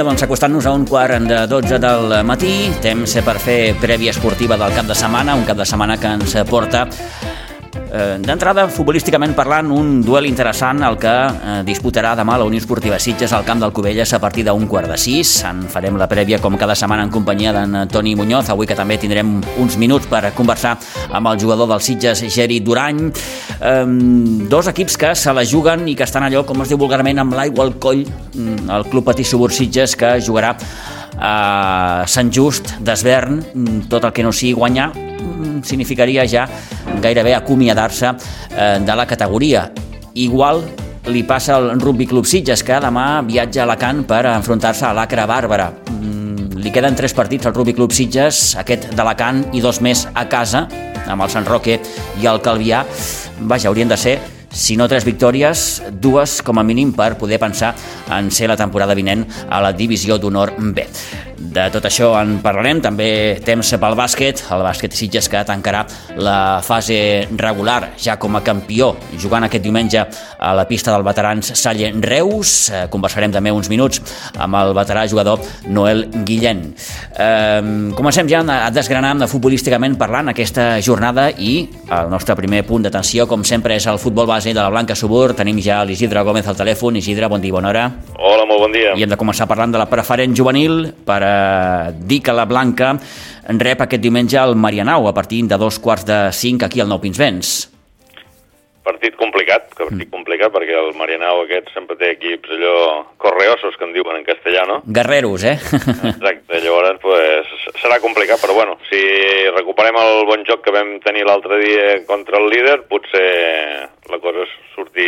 Vinga, doncs acostant-nos a un quart de 12 del matí, temps per fer prèvia esportiva del cap de setmana, un cap de setmana que ens porta D'entrada, futbolísticament parlant, un duel interessant el que eh, disputarà demà la Unió Esportiva Sitges al camp del Cubelles a partir d'un quart de sis. En farem la prèvia com cada setmana en companyia d'en Toni Muñoz, avui que també tindrem uns minuts per conversar amb el jugador del Sitges, Geri Durany. Eh, dos equips que se la juguen i que estan allò, com es diu vulgarment, amb l'aigua al coll, mm, el Club Patí Subur Sitges que jugarà a Sant Just d'Esvern, tot el que no sigui guanyar, mm, significaria ja gairebé acomiadar-se eh, de la categoria. Igual li passa al Rugby Club Sitges, que demà viatja a Alacant per enfrontar-se a l'Acra Bàrbara. Mm, li queden tres partits al Rugby Club Sitges, aquest d'Alacant i dos més a casa, amb el Sant Roque i el Calvià. Vaja, haurien de ser si no tres victòries, dues com a mínim per poder pensar en ser la temporada vinent a la divisió d'honor B. De tot això en parlarem, també temps pel bàsquet, el bàsquet Sitges que tancarà la fase regular ja com a campió, jugant aquest diumenge a la pista del veterans Salle Reus. Eh, conversarem també uns minuts amb el veterà jugador Noel Guillén. Comencem ja a desgranar futbolísticament parlant aquesta jornada i el nostre primer punt d'atenció, com sempre, és el futbol base de la Blanca Subur. Tenim ja l'Isidre Gómez al telèfon. Isidre, bon dia, bona hora. Hola, molt bon dia. I hem de començar parlant de la preferent juvenil per eh, dir que la Blanca rep aquest diumenge el Marianau a partir de dos quarts de cinc aquí al Nou Pinsbens. Partit complicat, partit mm. complicat, perquè el Marianau aquest sempre té equips allò correosos, que en diuen en castellà, no? Guerreros, eh? Exacte, llavors pues, serà complicat, però bueno, si recuperem el bon joc que vam tenir l'altre dia contra el líder, potser la cosa surti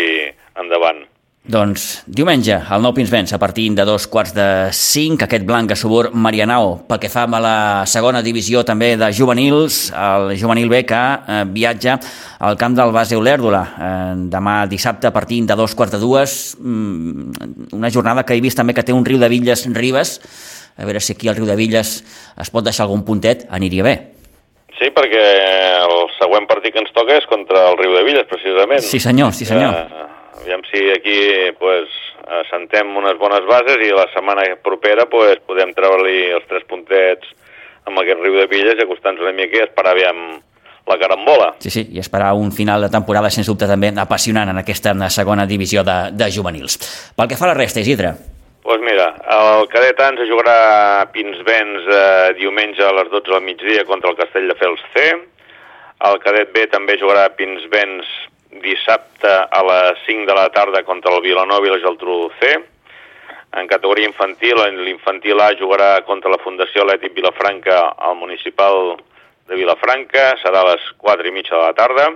endavant. Doncs diumenge, al Nou Pinsbens, a partir de dos quarts de cinc, aquest blanc a subur Marianao, pel que fa a la segona divisió també de juvenils, el juvenil B que eh, viatja al camp del base Olèrdola. Eh, demà dissabte, a partir de dos quarts de dues, mm, una jornada que he vist també que té un riu de Villes Ribes, a veure si aquí al riu de Villes es pot deixar algun puntet, aniria bé. Sí, perquè el següent partit que ens toca és contra el riu de Villes, precisament. Sí senyor, sí senyor. Eh, aviam si aquí pues, assentem unes bones bases i la setmana propera pues, podem treure-li els tres puntets amb aquest riu de Villes i acostar-nos una mica i esperar aviam la carambola. Sí, sí, i esperar un final de temporada, sens dubte, també apassionant en aquesta segona divisió de, de juvenils. Pel que fa a la resta, Isidre. Doncs pues mira, el cadet A ens jugarà a Pinsbens eh, diumenge a les 12 del migdia contra el Castelldefels C. El cadet B també jugarà a Pinsbens dissabte a les 5 de la tarda contra el Vilanova i la Geltrú C. En categoria infantil, l'infantil A jugarà contra la Fundació Atlètic Vilafranca al municipal de Vilafranca, serà a les 4 i mitja de la tarda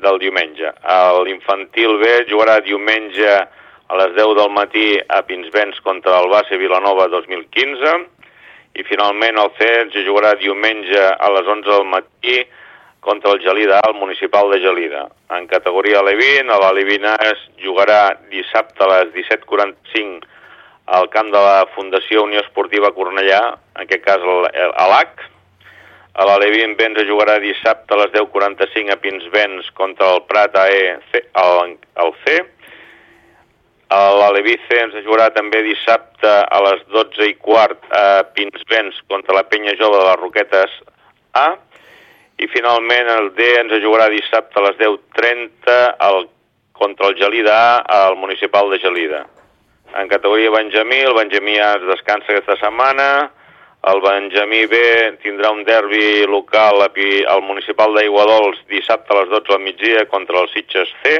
del diumenge. L'infantil B jugarà diumenge a les 10 del matí a Pinsbens contra el Base Vilanova 2015 i finalment el C jugarà diumenge a les 11 del matí contra el Gelida al municipal de Gelida. En categoria Levin, a la Levina es jugarà dissabte a les 17.45 al camp de la Fundació Unió Esportiva Cornellà, en aquest cas a l'AC. A la Levin Benz jugarà dissabte a les 10.45 a Pinsbens contra el Prat AE al, C. A la Levice ens jugarà també dissabte a les 12 i quart a Pinsbens contra la Penya Jove de les Roquetes A i finalment el D ens jugarà dissabte a les 10.30 al, contra el Gelida al municipal de Gelida. En categoria Benjamí, el Benjamí A es descansa aquesta setmana, el Benjamí B tindrà un derbi local al municipal d'Aiguadols dissabte a les 12 del migdia contra el Sitges C.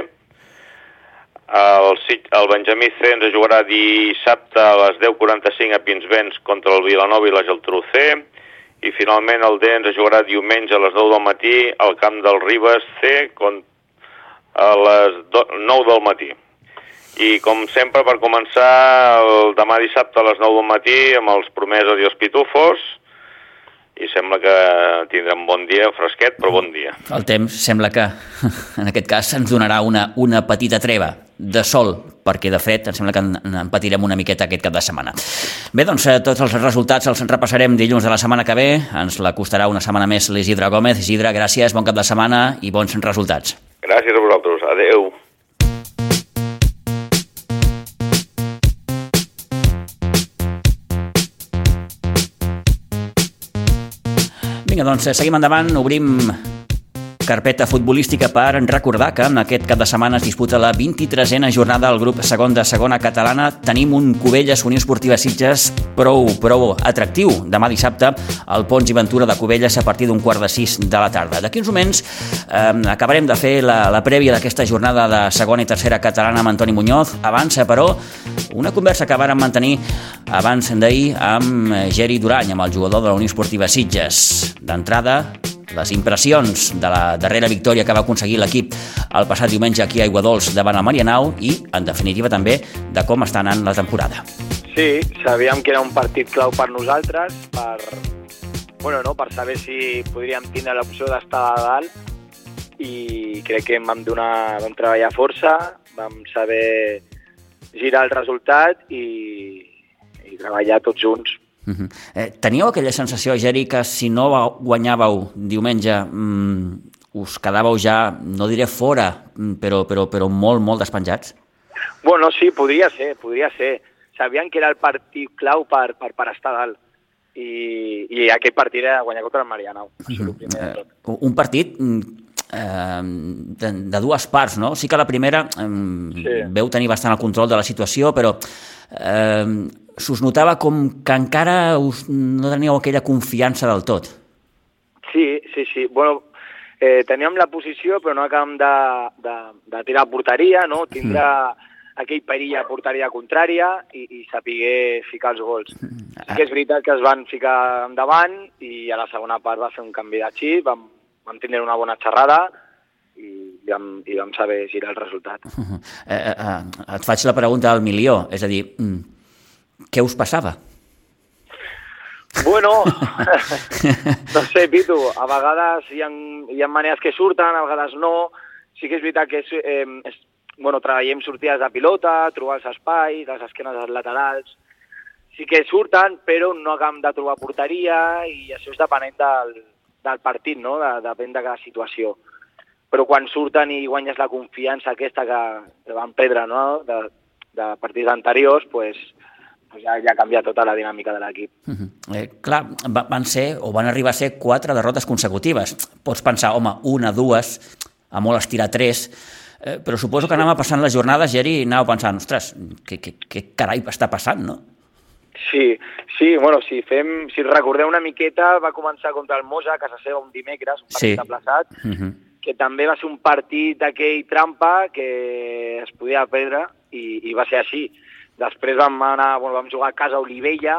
El, el Benjamí C ens jugarà dissabte a les 10.45 a Pinsbens contra el Vilanova i la Geltrú C i finalment el D ens jugarà diumenge a les 10 del matí al camp del Ribes C a les 9 del matí. I com sempre, per començar, el demà dissabte a les 9 del matí amb els promesos i els pitufos, i sembla que tindrem bon dia, fresquet, però bon dia. El temps sembla que, en aquest cas, ens donarà una, una petita treva de sol, perquè de fred em sembla que en, en patirem una miqueta aquest cap de setmana. Bé, doncs eh, tots els resultats els repassarem dilluns de la setmana que ve. Ens la costarà una setmana més l'Isidre Gómez. Isidre, gràcies, bon cap de setmana i bons resultats. Gràcies a vosaltres. Adeu. Vinga, doncs eh, seguim endavant, obrim carpeta futbolística per recordar que aquest cap de setmana es disputa la 23a jornada del grup segon de segona catalana. Tenim un Cubelles Unió Esportiva Sitges prou, prou atractiu. Demà dissabte al Pons i Ventura de Cubelles a partir d'un quart de sis de la tarda. D'aquí uns moments eh, acabarem de fer la, la prèvia d'aquesta jornada de segona i tercera catalana amb Antoni Muñoz. Abans, però, una conversa que vàrem mantenir abans d'ahir amb Geri Durany, amb el jugador de la Unió Esportiva Sitges. D'entrada, les impressions de la darrera victòria que va aconseguir l'equip el passat diumenge aquí a Aiguadols davant el Marianau i, en definitiva, també de com està anant la temporada. Sí, sabíem que era un partit clau per nosaltres, per, bueno, no, per saber si podríem tindre l'opció d'estar a dalt i crec que vam, donar, vam treballar força, vam saber girar el resultat i, i treballar tots junts Uh -huh. eh, teníeu aquella sensació, Geri, que si no guanyàveu diumenge mm, us quedàveu ja, no diré fora, mm, però, però, però molt, molt despenjats? Bueno, sí, podria ser, podria ser. Sabien que era el partit clau per, per, per estar dalt i, i aquest partit era guanyar contra el Marianao. Uh -huh. eh, un partit mm, eh, de, de dues parts, no? Sí que la primera eh, sí. veu tenir bastant el control de la situació, però eh, s'us notava com que encara us, no teníeu aquella confiança del tot. Sí, sí, sí. Bueno, eh, teníem la posició, però no acabem de, de, de tirar a porteria, no? tindre mm. aquell perill a porteria contrària i, i saber ficar els gols. Mm. Sí que és veritat que es van ficar endavant i a la segona part va fer un canvi de xip, vam, vam tindre una bona xerrada i, vam, i vam saber girar el resultat. Uh -huh. eh, eh, et faig la pregunta al milió, és a dir, mm, què us passava? Bueno, no sé, Pitu, a vegades hi ha, hi ha maneres que surten, a vegades no. Sí que és veritat que és, eh, és, bueno, treballem sortides de pilota, trobar els espais, les esquenes dels laterals. Sí que surten, però no acabem de trobar porteria i això és depenent del, del partit, no? De, depèn de cada situació. Però quan surten i guanyes la confiança aquesta que, que van perdre no? de, de partits anteriors, pues, pues ja, ja ha canviat tota la dinàmica de l'equip. Uh -huh. eh, clar, van ser, o van arribar a ser quatre derrotes consecutives. Pots pensar, home, una, dues, a molt estirar tres, eh, però suposo que anava passant les jornades, Geri, i anava pensant, ostres, què, què, què carai està passant, no? Sí, sí, bueno, si, fem, si recordeu una miqueta, va començar contra el Mosa, a casa seva, un dimecres, un partit sí. aplaçat, uh -huh. que també va ser un partit d'aquell trampa que es podia perdre i, i va ser així Després vam, anar, bueno, vam jugar a casa a Olivella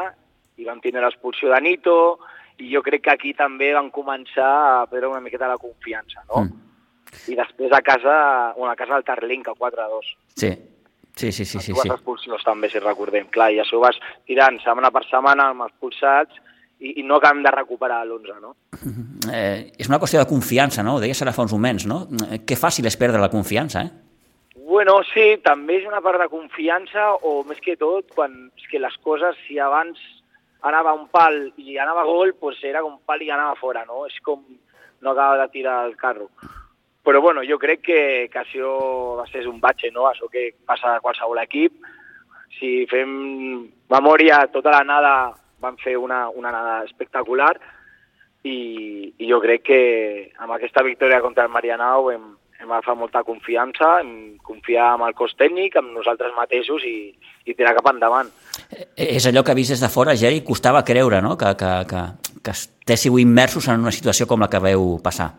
i vam tenir l'expulsió de Nito i jo crec que aquí també van començar a perdre una miqueta la confiança, no? Mm. I després a casa, bueno, a casa del Tarlinca, 4-2. Sí, sí, sí, sí. sí, sí. expulsions també, si recordem. Clar, i això vas tirant setmana per setmana amb expulsats i, i no acabem de recuperar l'11, no? Eh, és una qüestió de confiança, no? Ho deies ara fa uns moments, no? Eh, que fàcil és perdre la confiança, eh? Bueno, sí, també és una part de confiança o més que tot, quan és que les coses, si abans anava un pal i anava gol, pues era com pal i anava fora, no? És com no acaba de tirar el carro. Però bueno, jo crec que, que això va ser un batxe, no? Això que passa a qualsevol equip. Si fem memòria, tota la nada van fer una, una nada espectacular i, i jo crec que amb aquesta victòria contra el Marianao hem, hem agafat molta confiança, hem confiar en el cos tècnic, amb nosaltres mateixos i, i tirar cap endavant. Eh, és allò que vist des de fora, Geri, costava creure no? que, que, que, que estéssiu immersos en una situació com la que veu passar.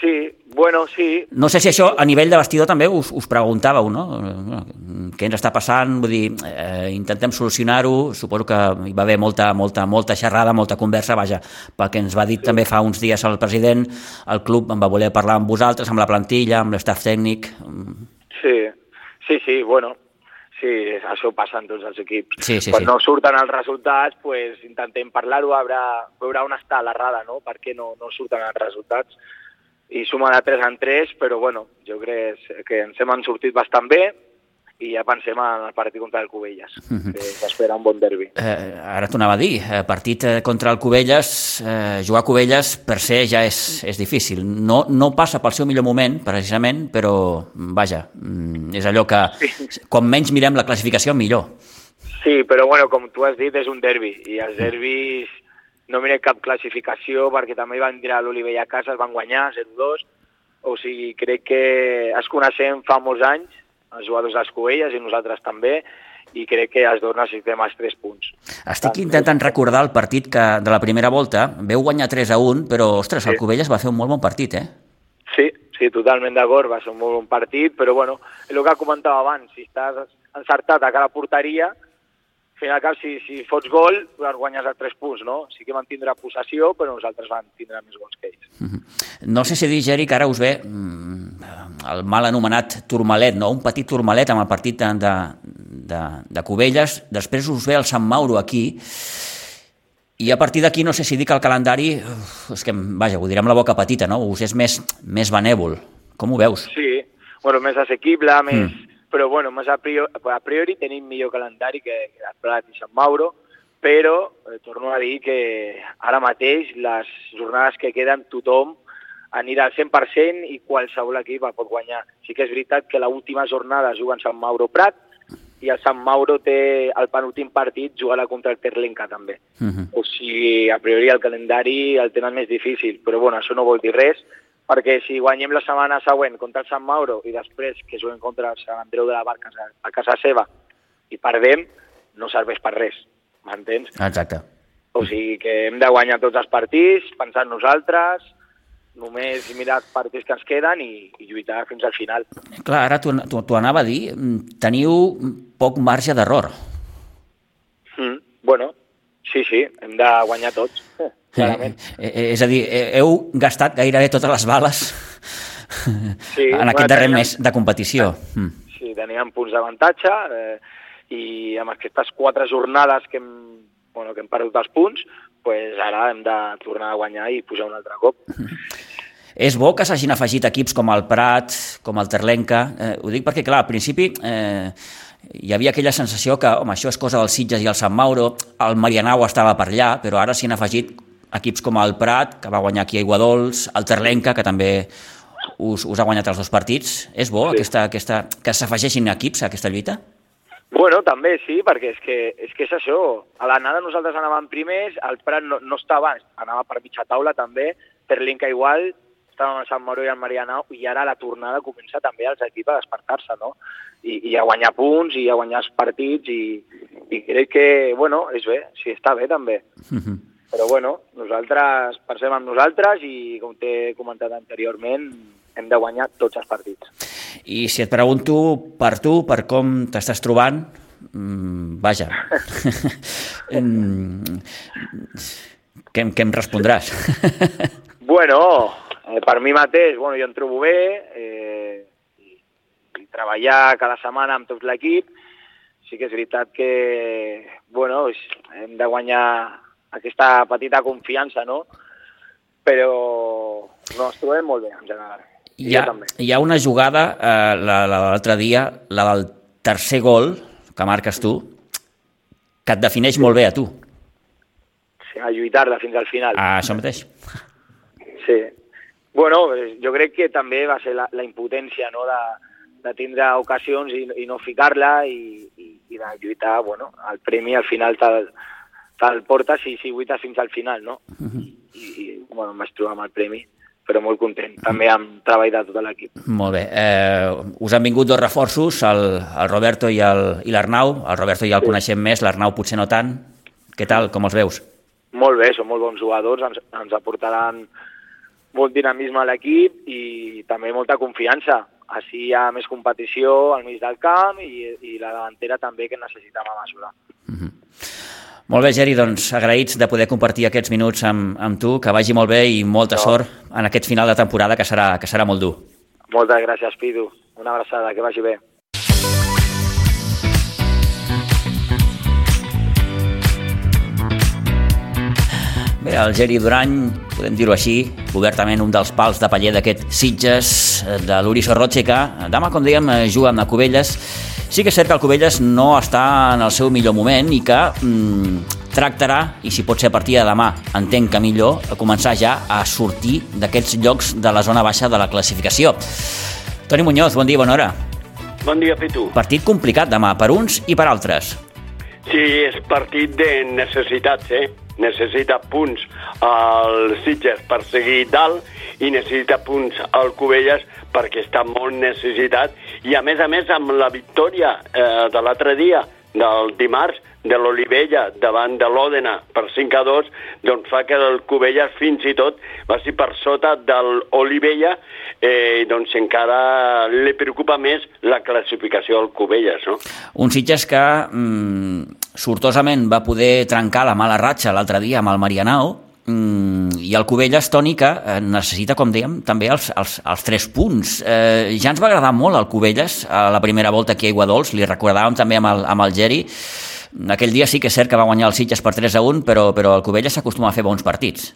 Sí, bueno, sí. No sé si això a nivell de vestidor també us, us preguntàveu, no? Què ens està passant? Vull dir, eh, intentem solucionar-ho. Suposo que hi va haver molta, molta, molta xerrada, molta conversa, vaja, pel que ens va dir sí. també fa uns dies el president, el club va voler parlar amb vosaltres, amb la plantilla, amb l'estaf tècnic. Sí, sí, sí, bueno, sí, això passa en tots els equips. Sí, sí, Quan sí. no surten els resultats, pues, intentem parlar-ho, veure, veure on està l'errada, no? Per què no, no surten els resultats i suma de 3 en 3, però bueno, jo crec que ens hem sortit bastant bé i ja pensem en el partit contra el Cubelles, que s'espera un bon derbi. Eh, ara t'ho anava a dir, eh, partit eh, contra el Cubelles, eh, jugar a Cubelles per ser ja és, és difícil. No, no passa pel seu millor moment, precisament, però vaja, mm, és allò que sí. com menys mirem la classificació, millor. Sí, però bueno, com tu has dit, és un derbi, i els derbis no mirem cap classificació perquè també van dir a l'Olivella a casa, es van guanyar 0-2, o sigui, crec que es coneixem fa molts anys, els jugadors dels Covelles i nosaltres també, i crec que els dos necessitem els 3 punts. Estic intentant recordar el partit que de la primera volta veu guanyar 3 a 1, però, ostres, el Sí. Covelles va fer un molt bon partit, eh? Sí, sí, totalment d'acord, va ser un molt bon partit, però bueno, el que comentava abans, si estàs encertat a cara porteria, final cap, si, si fots gol, doncs guanyes a 3 punts, no? Sí que van tindre possessió, però nosaltres vam tindre més gols que ells. No sé si dir, Geri, que ara us ve mm, el mal anomenat Turmalet, no? un petit Turmalet amb el partit de, de, de, de Cubelles, després us ve el Sant Mauro aquí, i a partir d'aquí no sé si que el calendari, uf, és que, vaja, ho diré amb la boca petita, no? us és més, més benèvol. Com ho veus? Sí, bueno, més assequible, més... Mm. Però bueno, més a priori, a priori tenim millor calendari que, que el Prat i Sant Mauro, però eh, torno a dir que ara mateix les jornades que queden tothom anirà al 100% i qualsevol equip pot guanyar. Sí que és veritat que l'última jornada juguen Sant Mauro Prat i el Sant Mauro té el penúltim partit jugarà contra el Terlenca també. Uh -huh. O sigui, a priori el calendari el tenen més difícil, però bueno, això no vol dir res, perquè si guanyem la setmana següent contra el Sant Mauro i després que juguem contra el Sant Andreu de la Barca a casa seva i perdem, no serveix per res, m'entens? Exacte. O sigui que hem de guanyar tots els partits, pensar en nosaltres, només mirar els partits que ens queden i, i lluitar fins al final. Clar, ara t'ho anava a dir, teniu poc marge d'error. Mm, bueno, sí, sí, hem de guanyar tots. Eh, eh, és a dir, eh, heu gastat gairebé totes les bales Sí, en aquest darrer teníem- mes de competició. Mm. Sí, teníem punts d'avantatge eh, i amb aquestes quatre jornades que hem, bueno, que hem perdut els punts, pues ara hem de tornar a guanyar i pujar un altre cop. És bo que s'hagin afegit equips com el Prat, com el Terlenca. Eh, ho dic perquè, clar, al principi eh, hi havia aquella sensació que, home, això és cosa dels Sitges i el Sant Mauro, el Marianao estava per allà, però ara s'hi han afegit equips com el Prat, que va guanyar aquí a Iguadols, el Terlenca, que també us, us ha guanyat els dos partits. És bo Sí. aquesta, aquesta, que s'afegeixin equips a aquesta lluita? Bueno, també sí, perquè és que és, que és això. A l'anada nosaltres anàvem primers, el Prat no, no estava, anava per mitja taula també, Terlinca igual, estàvem a Sant Mauro i al Marianao, i ara a la tornada comença també els equips a despertar-se, no? I, I a guanyar punts, i a guanyar els partits, i, i crec que, bueno, és bé, sí, està bé també. Mhm. Però bueno, nosaltres pensem en nosaltres i, com t'he comentat anteriorment, hem de guanyar tots els partits. I si et pregunto per tu, per com t'estàs trobant, mm, vaja, mm, què, què em respondràs? Bueno, eh, per mi mateix, bueno, jo em trobo bé, eh, i, i treballar cada setmana amb tot l'equip, sí que és veritat que, bueno, hem de guanyar aquesta petita confiança, no? Però no, ens trobem molt bé, en general. Hi ha, hi ha una jugada, eh, la, la de l'altre dia, la del tercer gol que marques tu, que et defineix molt bé a tu. Sí, a lluitar-la fins al final. A això mateix. Sí. Bueno, eh, jo crec que també va ser la, la impotència no? de, de tindre ocasions i, i no ficar-la i, i, i de lluitar, bueno, el premi al final te'l si lluites fins al final, no? I, i bueno, em vaig trobar amb el premi, però molt content, també amb treball de tot l'equip. Molt bé. Eh, us han vingut dos reforços, el, el Roberto i el- i l'Arnau. El Roberto ja el Sí. coneixem més, l'Arnau potser no tant. Què tal, com els veus? Molt bé, són molt bons jugadors, ens, ens aportaran molt dinamisme a l'equip i també molta confiança. Així hi ha més competició al mig del camp i, i la davantera també que necessitem a mesura. Molt bé, Geri, doncs agraïts de poder compartir aquests minuts amb, amb tu, que vagi molt bé i molta No. sort en aquest final de temporada que serà, que serà molt dur. Moltes gràcies, Pidu. Una abraçada, que vagi bé. Bé, el Geri Durany, podem dir-ho així, obertament un dels pals de paller d'aquest Sitges, eh, de l'Uri Sorroche, que demà, com dèiem, eh, juga amb el Cubelles. Sí que és cert que el Cubelles no està en el seu millor moment i que mm, tractarà, i si pot ser a partir de demà, entenc que millor, a començar ja a sortir d'aquests llocs de la zona baixa de la classificació. Toni Muñoz, bon dia, bona hora. Bon dia, Pitu. Partit complicat demà, per uns i per altres. Sí, és partit de necessitats, eh? Necessita punts al Sitges per seguir dalt i necessita punts al Cubelles perquè està molt necessitat i a més a més amb la victòria eh, de l'altre dia, del dimarts, de l'Olivella davant de l'Òdena per 5 a 2, doncs fa que el Cubelles fins i tot va ser per sota de l'Olivella, eh, doncs encara li preocupa més la classificació al Cubelles, no? Un Sitges que mm, sortosament va poder trencar la mala ratxa l'altre dia amb el Marianao, mm, i el Cubelles, Toni, que eh, necessita, com dèiem, també els, els, els tres punts. Eh, ja ens va agradar molt el Cubelles a la primera volta aquí a Iguadols, li recordàvem també amb el, amb el Geri, aquell dia sí que és cert que va guanyar el Sitges per 3 a 1, però, però el Covella s'acostuma a fer bons partits.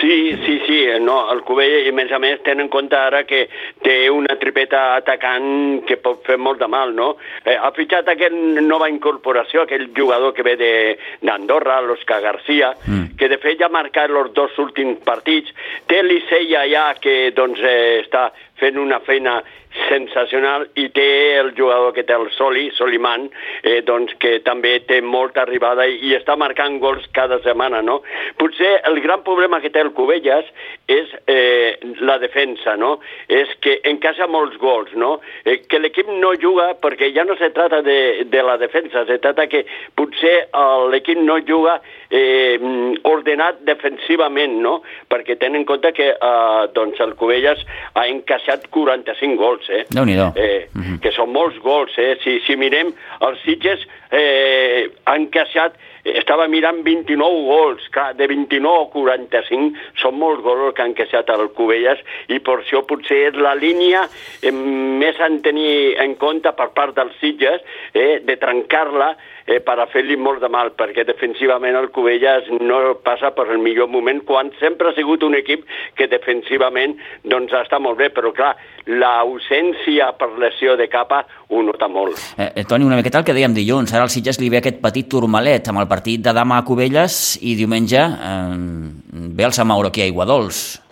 Sí, sí, sí, no, el Covella, i a més a més, tenen en compte ara que té una tripeta atacant que pot fer molt de mal, no? Eh, ha fitxat aquest nova incorporació, aquell jugador que ve d'Andorra, l'Òscar Garcia, mm. que de fet ja ha marcat els dos últims partits. Té l'Iseia ja que doncs, eh, està fent una feina sensacional i té el jugador que té el Soli, Soliman, eh, doncs que també té molta arribada i, i està marcant gols cada setmana, no? Potser el gran problema que té el Cubelles és eh, la defensa, no? És que encaixa molts gols, no? Eh, que l'equip no juga perquè ja no se trata de, de la defensa, se trata que potser l'equip no juga eh, ordenat defensivament, no? Perquè tenen en compte que eh, doncs el Cubelles ha encaixat 45 gols eh? déu nhi eh, uh -huh. Que són molts gols, eh? Si, si mirem, els Sitges eh, han encaixat estava mirant 29 gols, clar, de 29 a 45 són molts gols que han encaixat al Cubelles i per això potser és la línia eh, més en tenir en compte per part dels Sitges eh, de trencar-la eh, per a fer-li molt de mal, perquè defensivament el Cubelles no passa per el millor moment, quan sempre ha sigut un equip que defensivament doncs està molt bé, però clar, l'ausència per lesió de capa ho nota molt. Eh, eh, Toni, una miqueta el que dèiem dilluns, ara al Sitges li ve aquest petit turmalet amb el partit de demà a Cubelles i diumenge eh, ve el Samauro aquí a Iguadols.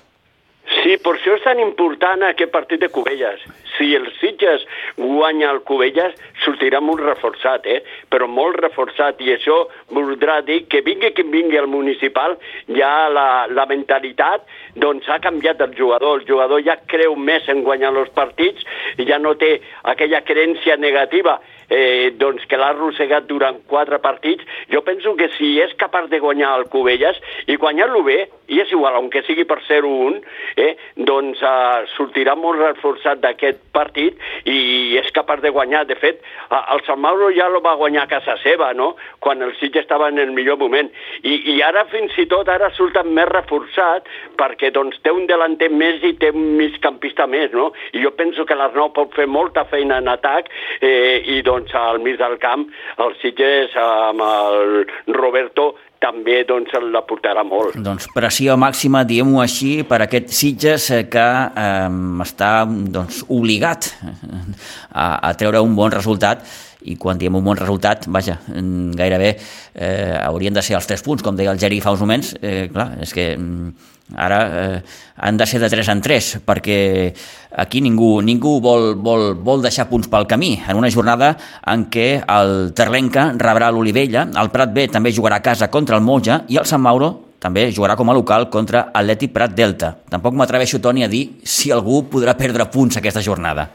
Sí, per això és tan important aquest partit de Cubelles. Si el Sitges guanya el Cubelles, sortirà molt reforçat, eh? però molt reforçat, i això voldrà dir que vingui qui vingui al municipal, ja la, la mentalitat doncs ha canviat el jugador. El jugador ja creu més en guanyar els partits i ja no té aquella creencia negativa eh, doncs que l'ha arrossegat durant quatre partits, jo penso que si és capaç de guanyar el Cubelles i guanyar-lo bé, i és igual, aunque sigui per 0-1, eh, doncs eh, sortirà molt reforçat d'aquest partit i és capaç de guanyar. De fet, el Sant Mauro ja lo va guanyar a casa seva, no?, quan el Sitges estava en el millor moment. I, i ara, fins i tot, ara surta més reforçat perquè doncs, té un delanter més i té un migcampista més, no? I jo penso que l'Arnau pot fer molta feina en atac eh, i doncs doncs, al mig del camp, el Sitges amb el Roberto també doncs, la portarà molt. Doncs pressió màxima, diguem-ho així, per aquest Sitges eh, que eh, està doncs, obligat a, a treure un bon resultat i quan diem un bon resultat, vaja, gairebé eh, haurien de ser els tres punts, com deia el Geri fa uns moments, eh, clar, és que mm, ara eh, han de ser de 3 en 3 perquè aquí ningú, ningú vol, vol, vol deixar punts pel camí en una jornada en què el Terlenca rebrà l'Olivella, el Prat B també jugarà a casa contra el Moja i el Sant Mauro també jugarà com a local contra Atleti Prat Delta. Tampoc m'atreveixo, Toni, a dir si algú podrà perdre punts aquesta jornada.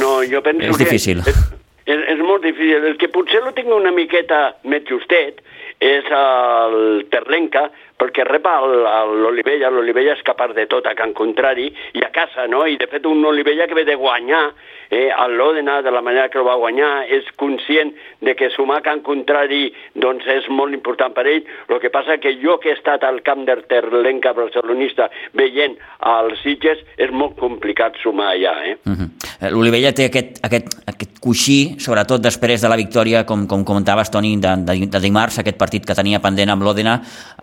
No, jo penso és difícil. que... És, és, és molt difícil. El que potser lo tinc una miqueta més justet és el Terlenca, perquè rep l'Olivella, l'Olivella és capaç de tot a Can Contrari i a casa, no? I de fet un Olivella que ve de guanyar eh, el l'Òdena de la manera que el va guanyar, és conscient de que sumar Can Contrari doncs és molt important per ell. El que passa que jo que he estat al camp del Terlenca barcelonista veient els Sitges és molt complicat sumar allà. Eh? Uh mhm. -huh. L'Olivella té aquest, aquest, aquest coixí, sobretot després de la victòria, com, com comentaves, Toni, de, de, de dimarts, aquest partit que tenia pendent amb l'Òdena,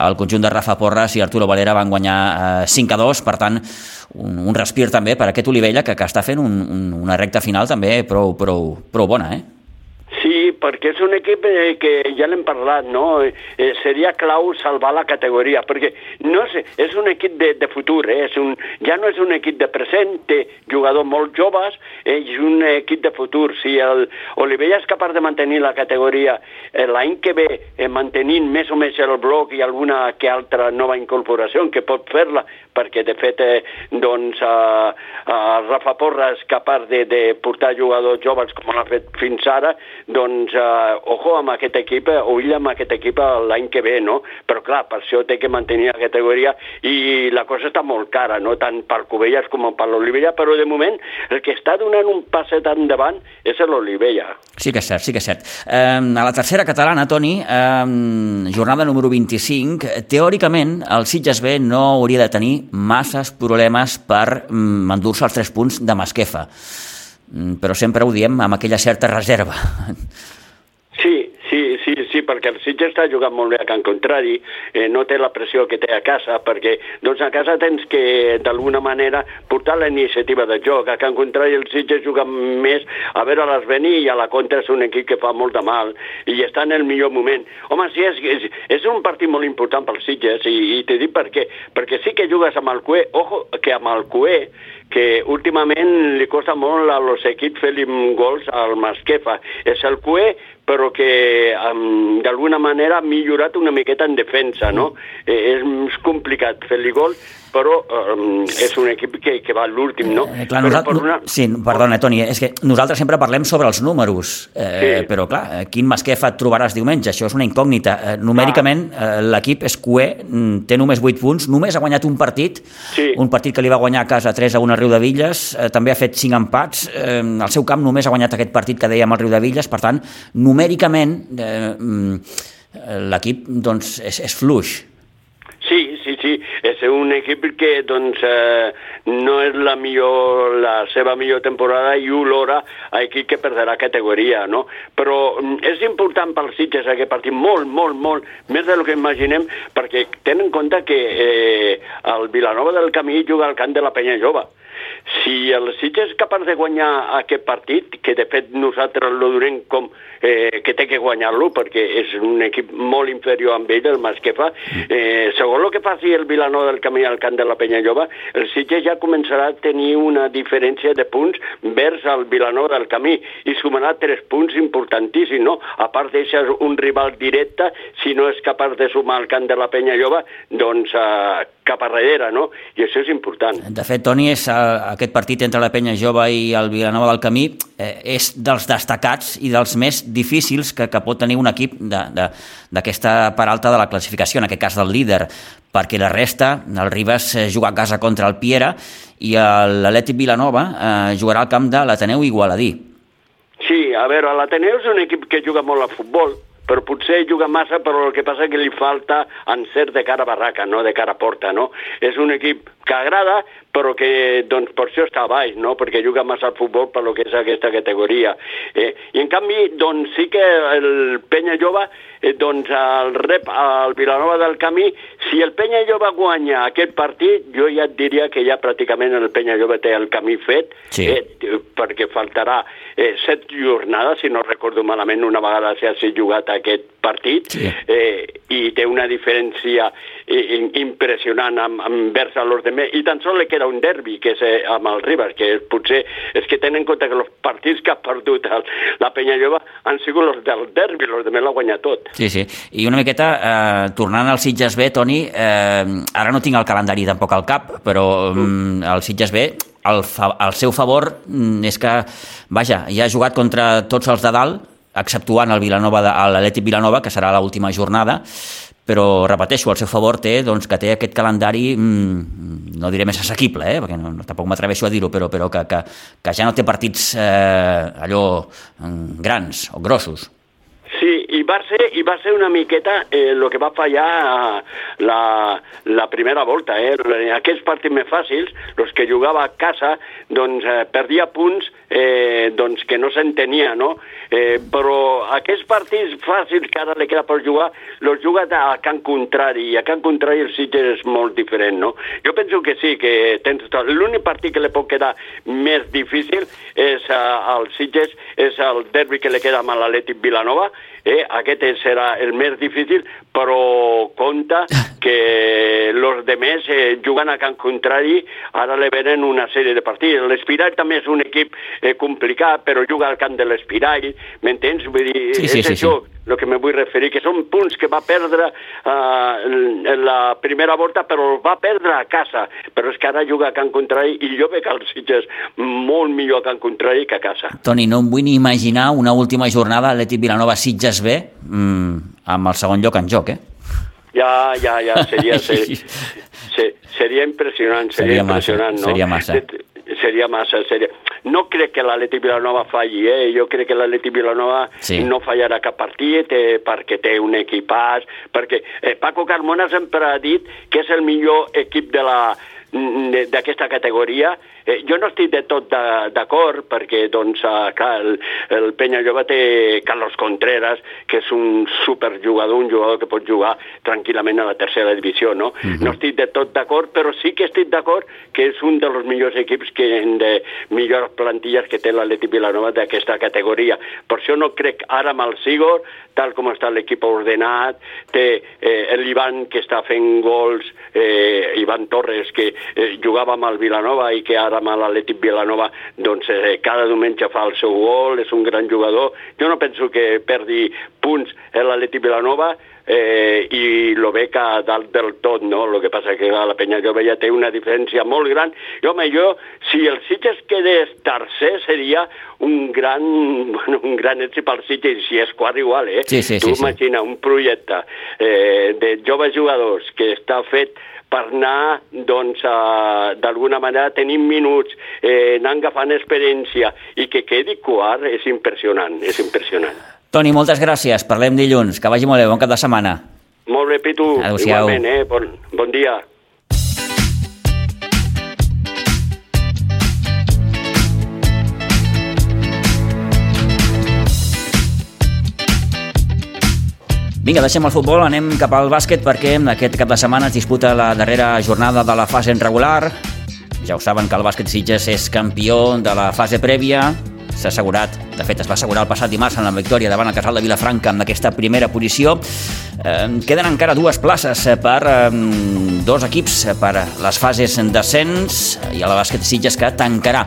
el conjunt de Rafa Porras i Arturo Valera van guanyar eh, 5 a 2, per tant, un, un respir també per aquest Olivella que, que està fent un, un, una recta final també prou, prou, prou bona, eh? Perquè és un equip eh, que ja l'hem parlat, no? Eh, seria clau salvar la categoria, perquè no sé, és un equip de, de futur, eh? és un, ja no és un equip de present, té jugadors molt joves, eh? és un equip de futur. Si el Olivella és capaç de mantenir la categoria eh, l'any que ve, eh, mantenint més o més el bloc i alguna que altra nova incorporació, que pot fer-la, perquè de fet eh, doncs, eh, eh, Rafa Porra és capaç de, de portar jugadors joves com l'ha fet fins ara, doncs, eh, ojo amb aquest equip, eh, ull amb aquest equip l'any que ve, no? Però clar, per això té que mantenir la categoria i la cosa està molt cara, no? Tant per Covelles com per l'Olivella, però de moment el que està donant un passet endavant és l'Olivella. Sí que és cert, sí que és cert. Eh, a la tercera catalana, Toni, eh, jornada número 25, teòricament el Sitges B no hauria de tenir masses problemes per mm, endur-se els tres punts de Masquefa però sempre ho diem amb aquella certa reserva. Sí, sí, sí, sí, perquè el Sitges està jugant molt bé a Can Contrari, eh, no té la pressió que té a casa, perquè doncs a casa tens que d'alguna manera portar la iniciativa de joc. A Can Contrari el Sitges juga més a veure les venir i a la contra és un equip que fa molt de mal i està en el millor moment. Home, sí, és, és, és un partit molt important pel Sitges i, i t'he dit per què. Perquè sí que jugues amb el Cué, ojo, que amb el Cué que últimament li costa molt a equips fer gols al Masquefa. És el Cué però que um, d'alguna manera ha millorat una miqueta en defensa, no? Eh, és complicat fer-li gol, però um, és un equip que, que va a l'últim, no? Eh, clar, nosaltres, per una... Sí, perdona, Toni, és que nosaltres sempre parlem sobre els números, eh, sí. però clar, eh, quin Masquefa et trobaràs diumenge? Això és una incògnita. Eh, numèricament, eh, l'equip és cué, mm, té només 8 punts, només ha guanyat un partit, sí. un partit que li va guanyar a casa 3 a 1 al Riu de Villes, eh, també ha fet 5 empats, eh, al seu camp només ha guanyat aquest partit que dèiem al Riu de Villes, per tant, numèricament eh, mm, l'equip doncs, és, és fluix. Sí, sí, sí, és un equip que doncs, eh, no és la, millor, la seva millor temporada i olora a equip que perdrà categoria, no? Però mm, és important pels Sitges aquest partit, molt, molt, molt, més del que imaginem, perquè tenen en compte que eh, el Vilanova del Camí juga al camp de la Penya Jove. Si el Sitges és capaç de guanyar aquest partit, que de fet nosaltres lo donem com eh, que té que guanyar-lo perquè és un equip molt inferior amb ell, el Masquefa, eh, segons el que faci el Vilanova del Camí al camp de la Penya Jove, el Sitges ja començarà a tenir una diferència de punts vers el Vilanova del Camí i sumarà tres punts importantíssims, no? A part d'eixer un rival directe, si no és capaç de sumar al camp de la Penya Jove, doncs eh, cap a darrere, no? I això és important. De fet, Toni, és, uh, aquest partit entre la Penya Jove i el Vilanova del Camí eh, és dels destacats i dels més difícils que, que pot tenir un equip d'aquesta part alta de la classificació, en aquest cas del líder, perquè la resta, el Ribas eh, juga a casa contra el Piera i l'Atlètic Vilanova eh, jugarà al camp de l'Ateneu Igualadí. Sí, a veure, l'Ateneu és un equip que juga molt a futbol, però potser juga massa, però el que passa que li falta encert de cara a barraca, no de cara a porta, no? És un equip que agrada, però que doncs, per això està baix, no? perquè juga massa al futbol per lo que és aquesta categoria. Eh? I en canvi, doncs, sí que el Penya Jove eh, doncs, el rep al Vilanova del Camí, si el Penya Jove guanya aquest partit, jo ja et diria que ja pràcticament el Penya Jove té el camí fet, sí. eh, perquè faltarà eh, set jornades, si no recordo malament, una vegada s'ha jugat aquest partit, sí. eh, i té una diferència eh, impressionant amb, amb vers a los demés, i tan sols li queda un derbi, que és eh, amb el Ribas, que potser és que tenen en compte que els partits que ha perdut el, la Penya Llova han sigut els del derbi, els demés l'ha guanyat tot. Sí, sí, i una miqueta, eh, tornant al Sitges B, Toni, eh, ara no tinc el calendari tampoc al cap, però mm. el Sitges B el, fa, el seu favor mm, és que, vaja, ja ha jugat contra tots els de dalt, exceptuant el Vilanova, l'Atlètic Vilanova, que serà l'última jornada, però repeteixo, el seu favor té doncs, que té aquest calendari mmm, no diré més assequible, eh? perquè no, no, tampoc m'atreveixo a dir-ho, però, però que, que, que ja no té partits eh, allò grans o grossos. I va ser, i va ser una miqueta el eh, que va fallar la, la primera volta. Eh? Aquests partits més fàcils, els que jugava a casa, doncs eh, perdia punts eh, doncs que no s'entenia, no? Eh, però aquests partits fàcils que ara li queda per jugar, els juga a Can Contrari, i a Can Contrari el Sitges és molt diferent, no? Jo penso que sí, que tens tot. L'únic partit que li pot quedar més difícil és uh, el Sitges, és el derbi que li queda amb l'Atlètic Vilanova, eh? aquest serà el més difícil, però compta que els demés eh, jugant a Can Contrari ara li venen una sèrie de partits. L'Espirall també és un equip eh, complicat, però juga al camp de l'Espirall, m'entens? Vull dir, sí, sí, és sí, això sí. El que me vull referir, que són punts que va perdre eh, en la primera volta, però va perdre a casa. Però és que ara juga a Can Contrari i jo veig el Sitges molt millor a Can Contrari que a casa. Toni, no em vull ni imaginar una última jornada Atlètic Vilanova-Sitges B mm, amb el segon lloc en joc, eh? Ja, ja, ja, seria, seria, seria impressionant, seria, Seria massa, impressionant, no? seria massa. Seria massa, seria... No crec que l'Atlètic Vilanova falli, eh? Jo crec que l'Atlètic Vilanova Sí. no fallarà cap partit eh, perquè té un equipàs, perquè eh, Paco Carmona sempre ha dit que és el millor equip de la d'aquesta categoria. Eh, jo no estic de tot d'acord perquè, doncs, eh, clar, el, el Penya Jove té Carlos Contreras, que és un superjugador, un jugador que pot jugar tranquil·lament a la tercera divisió, no? No estic de tot d'acord, però sí que estic d'acord que és un dels millors equips que de millors plantilles que té l'Atlètic Vilanova d'aquesta categoria. Per això no crec ara amb el Sigor, tal com està l'equip ordenat, té eh, l'Ivan que està fent gols, eh, Ivan Torres, que eh, jugava amb el Vilanova i que ara amb l'Atlètic Vilanova doncs, eh, cada diumenge fa el seu gol, és un gran jugador. Jo no penso que perdi punts en l'Atlètic Vilanova, eh, i lo veig a dalt del tot, no? El que passa que a la Penya Jove ja té una diferència molt gran. I, home, jo, si el Sitges quedés tercer, seria un gran, bueno, un gran èxit pel Sitges, si és quart igual, eh? Sí, sí, tu sí, sí. imagina un projecte eh, de joves jugadors que està fet per anar, doncs, d'alguna manera tenint minuts, eh, anant agafant experiència i que quedi quart és impressionant, és impressionant. Toni, moltes gràcies. Parlem dilluns. Que vagi molt bé. Bon cap de setmana. Molt bé, Pitu. Adéu-siau. Igualment, eh? Bon, bon dia. Vinga, deixem el futbol, anem cap al bàsquet perquè aquest cap de setmana es disputa la darrera jornada de la fase regular. Ja ho saben que el bàsquet Sitges és campió de la fase prèvia. S'ha assegurat, de fet es va assegurar el passat dimarts en la victòria davant el Casal de Vilafranca amb aquesta primera posició. Eh, queden encara dues places per eh, dos equips per les fases d'ascens i el bàsquet Sitges que tancarà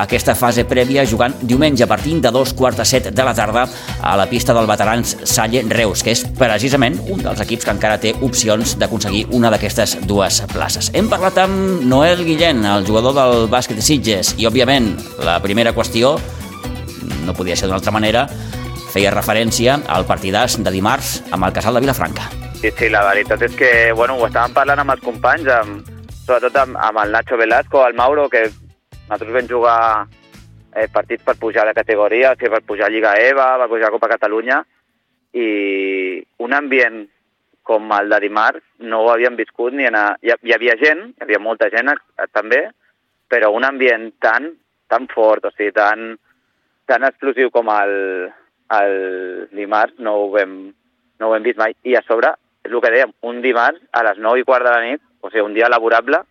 aquesta fase prèvia jugant diumenge a partir de dos quarts de set de la tarda a la pista del veterans Salle Reus, que és precisament un dels equips que encara té opcions d'aconseguir una d'aquestes dues places. Hem parlat amb Noel Guillén, el jugador del bàsquet de Sitges, i òbviament la primera qüestió, no podia ser d'una altra manera, feia referència al partidàs de dimarts amb el Casal de Vilafranca. Sí, sí, la veritat és que, bueno, ho estàvem parlant amb els companys, amb, sobretot amb, amb el Nacho Velasco, el Mauro, que nosaltres vam jugar eh, partits per pujar de categoria, sigui, per pujar a Lliga EVA, per pujar a Copa Catalunya, i un ambient com el de dimarts no ho havíem viscut ni en... A... Hi, hi havia gent, hi havia molta gent eh, també, però un ambient tan, tan fort, o sigui, tan, tan explosiu com el, el dimarts no ho, vam, no ho hem vist mai. I a sobre, és el que dèiem, un dimarts a les 9 i quart de la nit, o sigui, un dia laborable,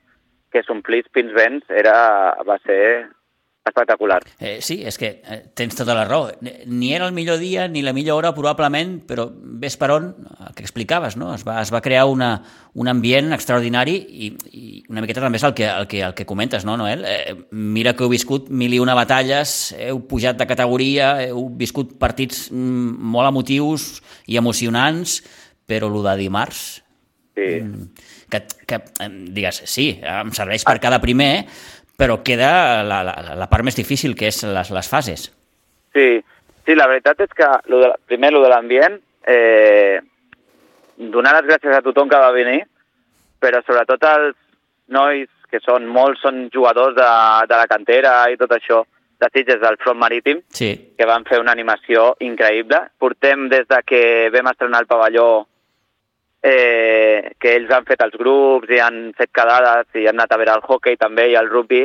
que s'omplís fins vents, era, va ser espectacular. Eh, sí, és que eh, tens tota la raó. Ni era el millor dia ni la millor hora, probablement, però ves per on, el que explicaves, no? Es va, es va crear una, un ambient extraordinari i, i una miqueta també és el que, el que, el que comentes, no, Noel? Eh, mira que heu viscut mil i una batalles, heu pujat de categoria, heu viscut partits mm, molt emotius i emocionants, però el de dimarts Sí. Que, que digues, sí, em serveix per cada primer, però queda la, la, la part més difícil, que és les, les fases. Sí, sí, la veritat és que lo de, primer, lo de l'ambient, eh, donar les gràcies a tothom que va venir, però sobretot als nois que són molts són jugadors de, de la cantera i tot això, de Sitges del Front Marítim, Sí. que van fer una animació increïble. Portem des de que vam estrenar el pavelló eh, que ells han fet els grups i han fet quedades i han anat a veure el hockey també i el rugby.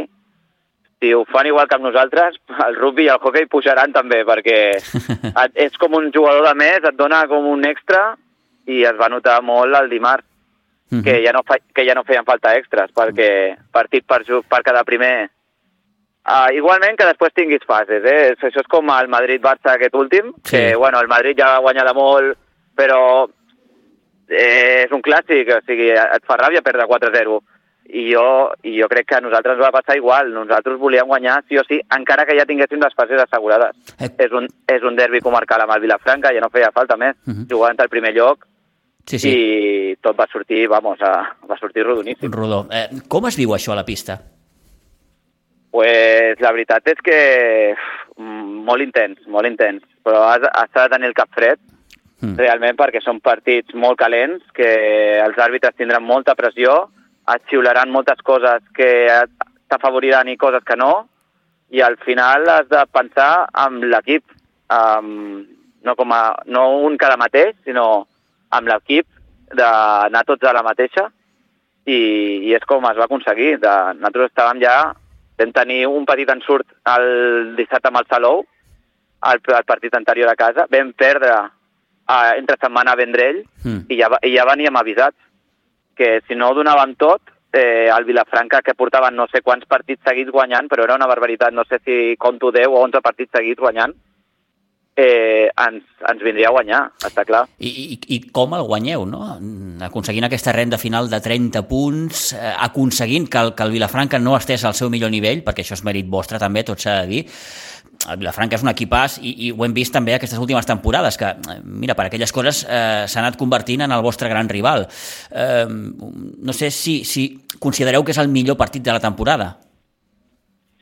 Si ho fan igual que amb nosaltres, el rugby i el hockey pujaran també, perquè et, és com un jugador de més, et dona com un extra i es va notar molt el dimarts Mhm. que ja no, fa, que ja no feien falta extras, perquè partit per, per cada primer... Uh, igualment que després tinguis fases, eh? Això és com el Madrid-Barça aquest últim, Sí. que, bueno, el Madrid ja va guanyar de molt, però eh, és un clàssic, o sigui, et fa ràbia perdre 4-0. I jo, I jo crec que a nosaltres ens va passar igual. Nosaltres volíem guanyar sí o sí, encara que ja tinguéssim les fases assegurades. Eh. És un, és un derbi comarcal amb el Vilafranca, ja no feia falta més. Mhm. Jugant al primer lloc, Sí, sí. i tot va sortir, vamos, a, va sortir rodoníssim. Rodó. Eh, com es viu això a la pista? Pues la veritat és que molt intens, molt intens, però has, has de tenir el cap fred, Mm. realment, perquè són partits molt calents, que els àrbitres tindran molta pressió, et xiularan moltes coses que t'afavoriran i coses que no, i al final has de pensar amb l'equip, no, com a, no un cada mateix, sinó amb l'equip d'anar tots a la mateixa, i, i és com es va aconseguir. De, nosaltres estàvem ja, vam tenir un petit ensurt el dissabte amb el Salou, el, el partit anterior a casa, vam perdre eh, entre setmana a Vendrell Mm. i, ja, i ja veníem avisats que si no ho donàvem tot, eh, el Vilafranca, que portaven no sé quants partits seguits guanyant, però era una barbaritat, no sé si compto 10 o 11 partits seguits guanyant, eh, ens, ens vindria a guanyar, està clar. I, i, I com el guanyeu, no? Aconseguint aquesta renda final de 30 punts, eh, aconseguint que el, que el Vilafranca no estés al seu millor nivell, perquè això és mèrit vostre també, tot s'ha de dir. El Vilafranca és un equipàs i, i ho hem vist també aquestes últimes temporades, que, eh, mira, per aquelles coses eh, s'ha anat convertint en el vostre gran rival. Eh, no sé si, si considereu que és el millor partit de la temporada.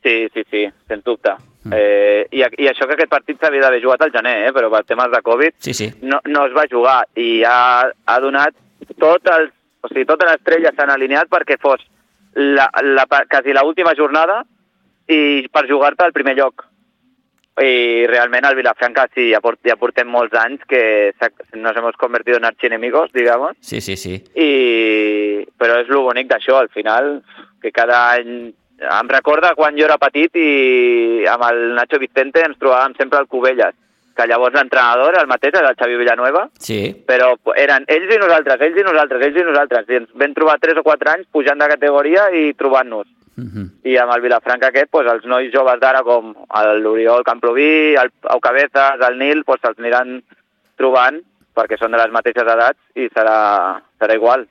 Sí, sí, sí, sens dubte. Mm. Eh, i, I això que aquest partit s'havia d'haver jugat al gener, eh, però per temes de Covid Sí, sí. no, no es va jugar i ha, ha donat tot el, o sigui, totes les estrelles s'han alineat perquè fos la, la, quasi l'última jornada i per jugar-te al primer lloc. I realment el Vilafranca sí, ja, port, ja portem molts anys que nos hemos convertido en archienemigos, digamos, Sí, sí, sí. i... però és lo bonic d'això, al final, que cada any... Em recorda quan jo era petit i amb el Nacho Vicente ens trobàvem sempre al Cubelles, que llavors l'entrenador, el mateix, era el Xavi Villanueva, Sí. però eren ells i nosaltres, ells i nosaltres, ells i nosaltres, i ens vam trobar 3 o 4 anys pujant de categoria i trobant-nos. -hmm. I amb el Vilafranca aquest, doncs, els nois joves d'ara com l'Oriol Camploví, el Pau Cabezas, el Nil, doncs se'ls aniran trobant perquè són de les mateixes edats i serà, serà igual.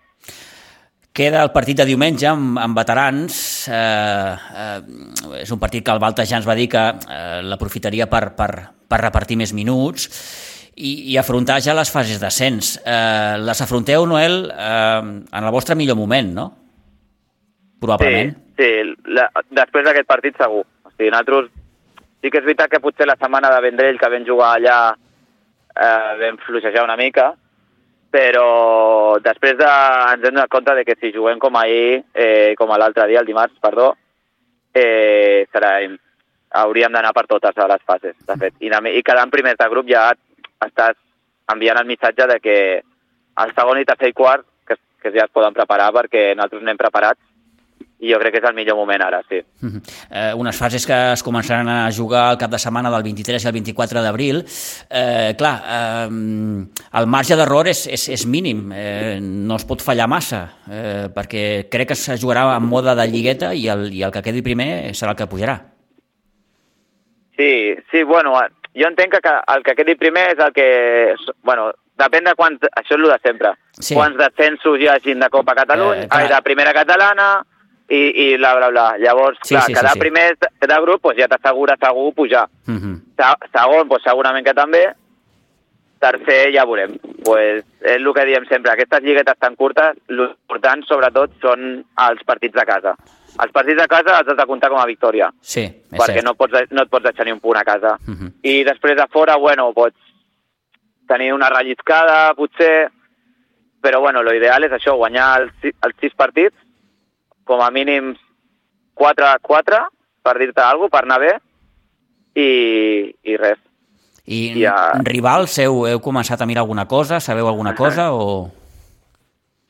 Queda el partit de diumenge amb, amb veterans. Eh, eh, és un partit que el Balta ja ens va dir que eh, l'aprofitaria per, per, per repartir més minuts i, i afrontar ja les fases d'ascens. Eh, les afronteu, Noel, eh, en el vostre millor moment, no? Probablement. Sí, la, després d'aquest partit segur. O sigui, nosaltres sí que és veritat que potser la setmana de Vendrell que vam jugar allà eh, vam fluixejar una mica, però després de, ens hem donat compte de que si juguem com ahir, eh, com l'altre dia, el dimarts, perdó, eh, serà, hauríem d'anar per totes a les fases, de fet. I, i quedant primers de grup ja estàs enviant el missatge de que el segon i tercer i quart que, que ja es poden preparar perquè nosaltres anem preparats i jo crec que és el millor moment ara, sí. Mhm. Eh, unes fases que es començaran a jugar el cap de setmana del 23 al 24 d'abril. Eh, clar, eh, el marge d'error és, és, és mínim, eh, no es pot fallar massa, eh, perquè crec que es jugarà en mode de lligueta i el, i el que quedi primer serà el que pujarà. Sí, sí, bueno, jo entenc que el que quedi primer és el que... Bueno, depèn de quants... Això és el de sempre. Sí. Quants descensos hi hagin de Copa Catalunya, Eh, clar. eh, de Primera Catalana i, i bla, bla, bla. Llavors, Sí, clar, sí, sí, quedar sí. primer de, grup doncs ja t'assegura segur pujar. Mm -hmm. Se- Segon, doncs segurament que també. Tercer, ja veurem. Pues és el que diem sempre, aquestes lliguetes tan curtes, l'important sobretot són els partits de casa. Els partits de casa els has de comptar com a victòria Sí, és perquè cert. no, pots, no et pots deixar ni un punt a casa. Uh -huh. I després de fora, bueno, pots tenir una relliscada, potser, però bueno, lo ideal és això, guanyar els, els sis partits, com a mínim 4 4, per dir-te alguna cosa, per anar bé, i, i res. I Ja. rivals, heu, heu començat a mirar alguna cosa? Sabeu alguna cosa o...?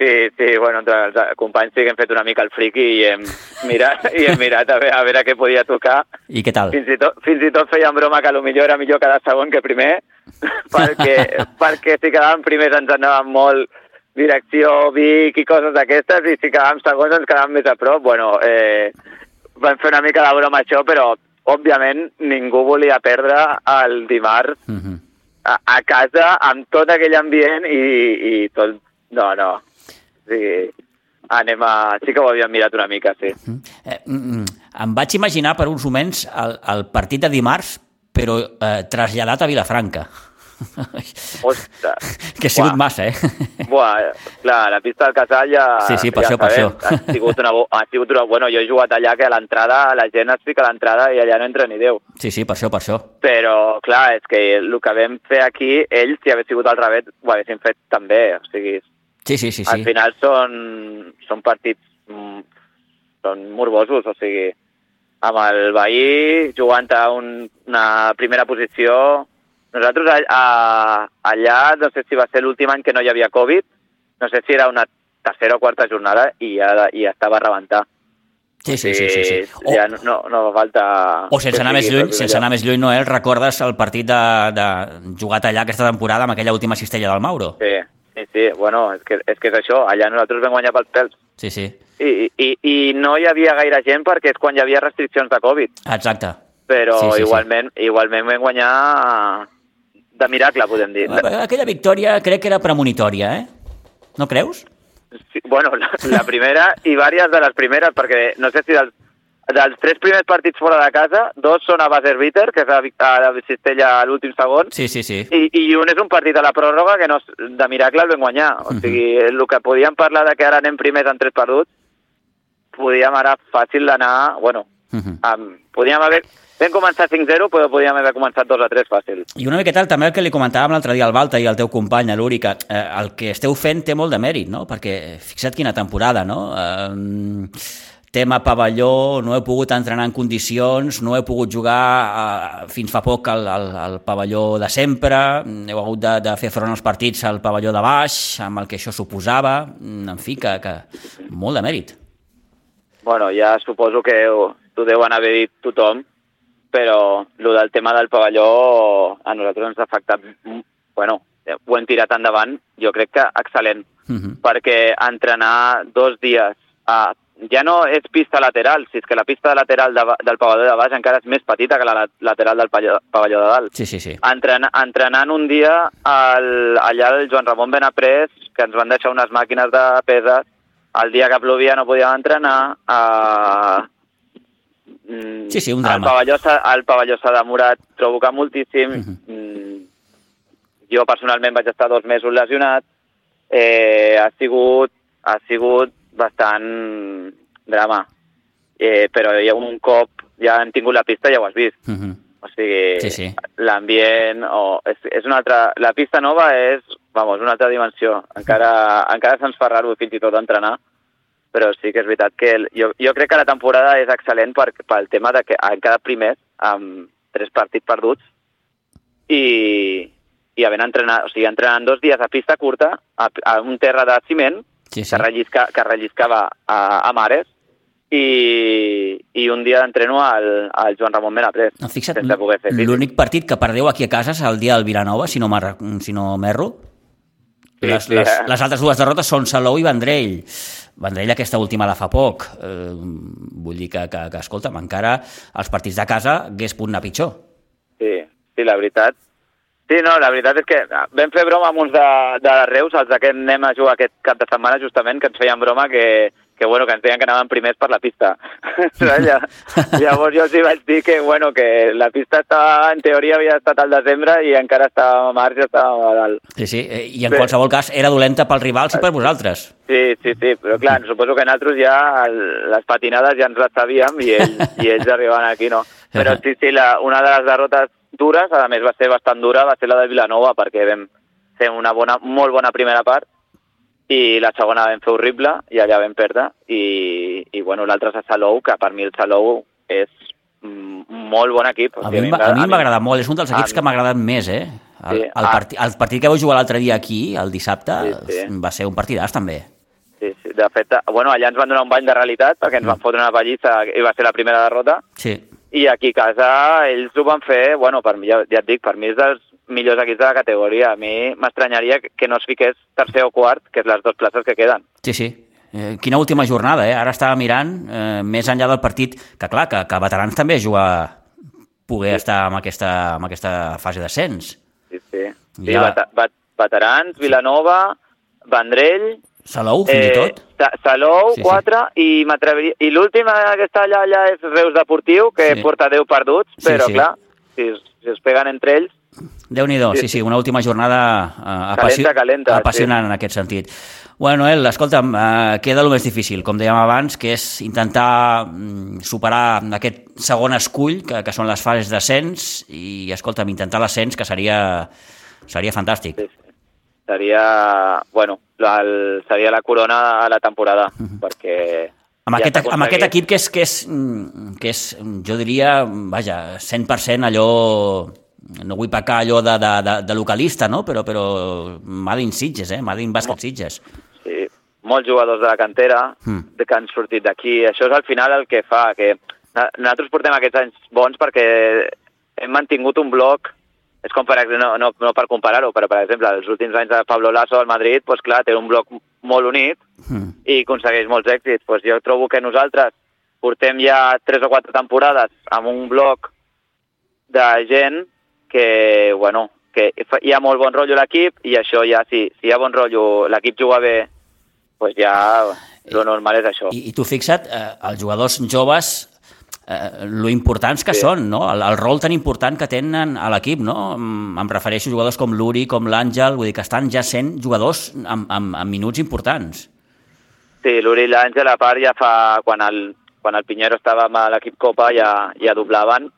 Sí, sí, bueno, entre els companys sí que hem fet una mica el friqui i hem mirat, i hem mirat a veure, a veure què podia tocar. I què tal? Fins i tot, fins i tot feien broma que millor era millor quedar segon que primer, perquè, perquè si quedàvem primers ens anàvem molt direcció, Vic i coses d'aquestes, i si quedàvem segons ens quedàvem més a prop. Bueno, eh, vam fer una mica de broma això, però òbviament ningú volia perdre el dimarts Uh -huh. a, a casa amb tot aquell ambient i, i tot... No, no. Sí, anem a... Sí que ho havíem mirat una mica, sí. Eh, mm, mm, em vaig imaginar per uns moments el, el partit de dimarts, però eh, traslladat a Vilafranca. Ostres. que ha sigut Buah. massa, eh? Buah, clar, la pista del Casal ja... Sí, sí, per ja això, per això. Ha sigut una... Ha sigut una... Bueno, jo he jugat allà que a l'entrada la gent es fica a l'entrada i allà no entra ni Déu. Sí, sí, per això, per això. Però, clar, és que el que vam fer aquí, ells, si hagués sigut al revés, ho haguessin fet també. O sigui, Sí, sí, sí. al sí. final són, són partits mm, són morbosos, o sigui, amb el veí jugant a un, una primera posició. Nosaltres a, a, allà, no sé si va ser l'últim any que no hi havia Covid, no sé si era una tercera o quarta jornada i ja, i ja estava a rebentar. Sí, sí, sí, sí, sí. O, ja no, no, no fa falta... O sense anar més lluny, sense anar més lluny, Noel, recordes el partit de, de jugat allà aquesta temporada amb aquella última cistella del Mauro? Sí, sí, sí, bueno, és que, és que és això, allà nosaltres vam guanyar pels pèls. Sí, sí, I, i, I no hi havia gaire gent perquè és quan hi havia restriccions de Covid, exacte. però Sí, sí, sí. igualment, igualment vam guanyar de miracle, podem dir. Aquella victòria crec que era premonitòria, eh? No creus? Sí, bueno, la, la primera i diverses de les primeres, perquè no sé si dels, dels tres primers partits fora de casa, dos són a base Bitter, que és a, a la Cistella a l'últim segon, Sí, sí, sí. i, i un és un partit a la pròrroga que no, de miracle el vam guanyar. O sigui, el que podíem parlar de que ara anem primers en tres perduts, podíem ara fàcil d'anar, bueno, Mhm. amb, podíem haver... Vam començar 5-0, però podíem haver començat 2 a 3 fàcil. I una miqueta també el que li comentàvem l'altre dia al Balta i al teu company, a l'Uri, que eh, el que esteu fent té molt de mèrit, no? Perquè fixa't quina temporada, no? Eh, tema pavelló, no he pogut entrenar en condicions, no he pogut jugar eh, fins fa poc al, al, al pavelló de sempre, heu hagut de, de fer front als partits al pavelló de baix, amb el que això suposava, en fi, que, que molt de mèrit. Bueno, ja suposo que ho, t'ho deuen haver dit tothom, però el del tema del pavelló a nosaltres ens ha afectat, bueno, ho hem tirat endavant, jo crec que excel·lent, Mhm. perquè entrenar dos dies a, ja no és pista lateral, si és que la pista lateral de, del pavelló de baix encara és més petita que la la- lateral del pavelló, de dalt. Sí, sí, sí. Entrena, entrenant un dia al, allà al Joan Ramon Benaprés, que ens van deixar unes màquines de peses, el dia que plovia no podíem entrenar, a... Sí, sí, un El drama. pavelló, s'ha- el pavelló s'ha demorat, trobo que moltíssim. Mhm. mm, jo personalment vaig estar dos mesos lesionat. Eh, ha sigut ha sigut bastant drama. Eh, però ja un cop ja hem tingut la pista ja ho has vist. Mhm. O sigui, Sí, sí. l'ambient... O, és, és una altra... La pista nova és, vamos, una altra dimensió. Encara, encara se'ns fa raro fins i tot entrenar, però sí que és veritat que el, jo, jo crec que la temporada és excel·lent per, pel tema de que han quedat primers amb tres partits perduts i, i havent entrenat, o sigui, entrenant dos dies a pista curta, a, a un terra de ciment, Sí, sí. que, rellisca, que relliscava a, a mares, i, i un dia d'entreno al, al Joan Ramon Benaprés, No, fixa't, l'únic partit que perdeu aquí a casa és el dia del Vilanova, si no, si no m'erro. Sí, les, les, les altres dues derrotes són Salou i Vendrell. Vendrell aquesta última de fa poc. Eh, vull dir que, que, que, escolta'm, encara els partits de casa hagués pogut anar pitjor. Sí, sí, la veritat. Sí, no, la veritat és que vam fer broma amb uns de, de Reus, els d'aquest anem a jugar aquest cap de setmana justament, que ens feien broma que, que, bueno, que ens deien que anàvem primers per la pista. Llavors jo els hi vaig dir que, bueno, que la pista estava, en teoria havia estat al desembre i encara estava a març i estava a dalt. Sí, sí, eh, i en Bé. qualsevol cas era dolenta pels rivals i per vosaltres. Sí, sí, sí, però clar, suposo que nosaltres ja el, les patinades ja ens les sabíem i ells, i ells arribaven aquí, no. Però sí, sí, la, una de les derrotes dures, a més va ser bastant dura, va ser la de Vilanova, perquè vam fer una bona, molt bona primera part i la segona vam fer horrible i allà vam perdre i, i bueno, l'altra és a Salou, que per mi el Salou és mm, molt bon equip. A mi, em va- a mi em va agradar molt, és un dels equips que m'ha agradat més, eh? El, Sí, el, partit, el partit que vau jugar l'altre dia aquí, el dissabte, Sí, sí. va ser un partidàs també. Sí, sí. De fet, bueno, allà ens van donar un bany de realitat perquè ens van fotre una pallissa i va ser la primera derrota. Sí, I aquí a casa ells ho van fer, bueno, per mi, ja, ja et dic, per mi és dels millors equips de la categoria. A mi m'estranyaria que- no es fiqués tercer o quart, que és les dues places que queden. sí, sí. Eh, quina última jornada, eh? Ara estava mirant, eh, més enllà del partit, que clar, que, que veterans també jugar, poder estar en aquesta, en aquesta fase d'ascens. Sí, sí. sí Ja. ja. vet, veterans, Vilanova, Vendrell, Salou, fins i tot? Sa- Salou, Sí, sí. 4, i m'atreviria... I l'última que està allà, allà és Reus Deportiu, que Sí. porta 10 perduts, Sí, però sí. clar, si, es- si es peguen entre ells, Déu-n'hi-do, sí, Sí, sí, una última jornada eh, apassi Calenta, calenta, apassionant en aquest sentit. Bueno, Noel, escolta'm, eh, queda el més difícil, com dèiem abans, que és intentar mm, superar aquest segon escull, que, que són les fases d'ascens, i, escolta'm, intentar l'ascens, que seria, seria fantàstic. sí, sí. seria, bueno, el, seria la corona a la temporada, perquè... Amb, ja aquest, amb aquest equip que és, que és, que és, jo diria, vaja, 100% allò, no vull pecar allò de, de, de, de localista, no? però, però Made in Sitges, eh? Made in Bàsquet Sitges. Sí, molts jugadors de la cantera Mm. de que han sortit d'aquí. Això és al final el que fa que... Nosaltres portem aquests anys bons perquè hem mantingut un bloc és com, per no, no, no per comparar-ho, però, per exemple, els últims anys de Pablo Lasso al Madrid, doncs, clar, té un bloc molt unit Mm. i aconsegueix molts èxits. Doncs jo trobo que nosaltres portem ja tres o quatre temporades amb un bloc de gent que, bueno, que hi ha molt bon rotllo l'equip i això ja, si, si hi ha bon rotllo, l'equip juga bé, doncs ja lo normal és això. I, i tu fixa't, eh, els jugadors joves, eh, lo importants que Sí. són, no? El, el rol tan important que tenen a l'equip, no? Em, em refereixo a jugadors com l'Uri, com l'Àngel, vull dir que estan ja sent jugadors amb, amb, amb minuts importants. Sí, l'Uri i l'Àngel, a part, ja fa... Quan el, quan el Pinheiro estava amb l'equip Copa ja, ja doblaven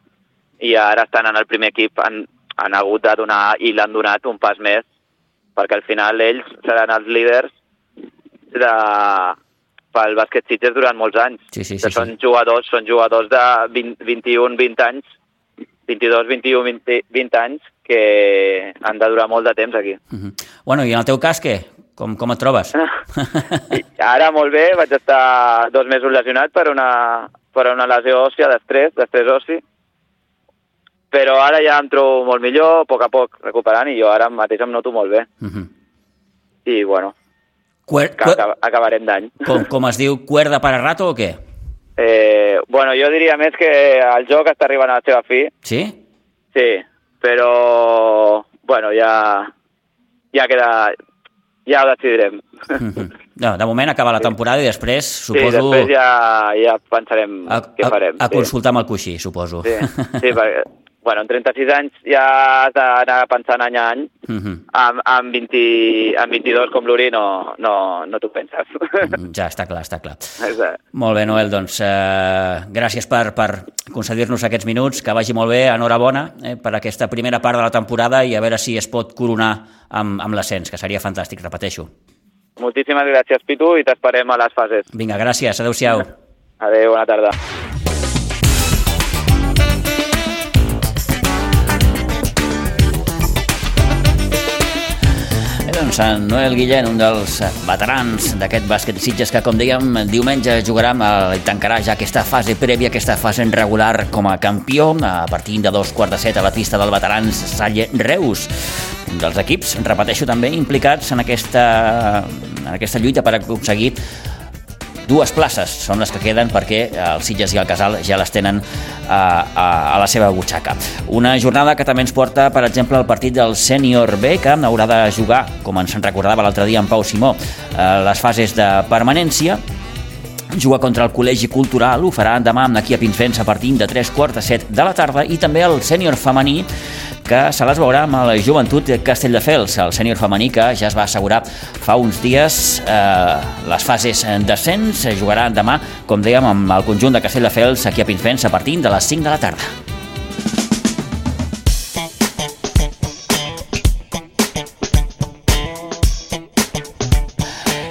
i ara estan en el primer equip, han, han hagut de donar i l'han donat un pas més perquè al final ells seran els líders de, pel bàsquet Sitges durant molts anys. Sí, sí, sí, són sí. jugadors, són jugadors de 20, 21, 20 anys, 22, 21, 20, 20 anys que han de durar molt de temps aquí. Mhm. Bueno, i en el teu cas, què? Com, com et trobes? Ara molt bé, vaig estar dos mesos lesionat per una, per una lesió òssia d'estrès, d'estrès ossi, però ara ja em trobo molt millor, a poc a poc recuperant, i jo ara mateix em noto molt bé. Mhm. I, bueno, Cuer, que acab acabarem d'any. com, com es diu, cuerda para rato o què? Eh, bueno, jo diria més que el joc està arribant a la seva fi, Sí? sí, però, bueno, ja, ja queda... Ja ho decidirem. Mhm. No, de moment acaba la temporada i després, Sí, suposo, després ja, ja pensarem a, què a, farem. a sí. consultar amb el coixí, suposo. Sí, sí perquè, bueno, en 36 anys ja has d'anar pensant any a any. Mhm. Amb, amb, 20, amb 22 com l'Uri no, no, no t'ho penses. Ja, està clar, està clar. Exacte. Molt bé, Noel, doncs eh, gràcies per, per concedir-nos aquests minuts, que vagi molt bé, enhorabona eh, per aquesta primera part de la temporada i a veure si es pot coronar amb, amb l'ascens, que seria fantàstic, repeteixo. Moltíssimes gràcies, Pitu, i t'esperem a les fases. Vinga, gràcies, adeu-siau. Adéu, bona tarda. Doncs en Noel Guillén, un dels veterans d'aquest bàsquet Sitges que, com dèiem, diumenge jugarà el, i tancarà ja aquesta fase prèvia, aquesta fase regular com a campió, a partir de dos quarts de set a la pista del veterans Salle Reus. Un dels equips, repeteixo, també implicats en aquesta, en aquesta lluita per aconseguir dues places són les que queden perquè el Sitges i el Casal ja les tenen a, a, a la seva butxaca. Una jornada que també ens porta, per exemple, al partit del Sènior B, que haurà de jugar, com ens en recordava l'altre dia en Pau Simó, eh, les fases de permanència, juga contra el Col·legi Cultural, ho farà demà amb l'equip Pinsbens a partir de 3 quarts de 7 de la tarda i també el sènior femení que se les veurà amb la joventut de Castelldefels, el sènior femení que ja es va assegurar fa uns dies eh, les fases d'ascens, jugarà demà, com dèiem, amb el conjunt de Castelldefels aquí a Pinsbens a partir de les 5 de la tarda.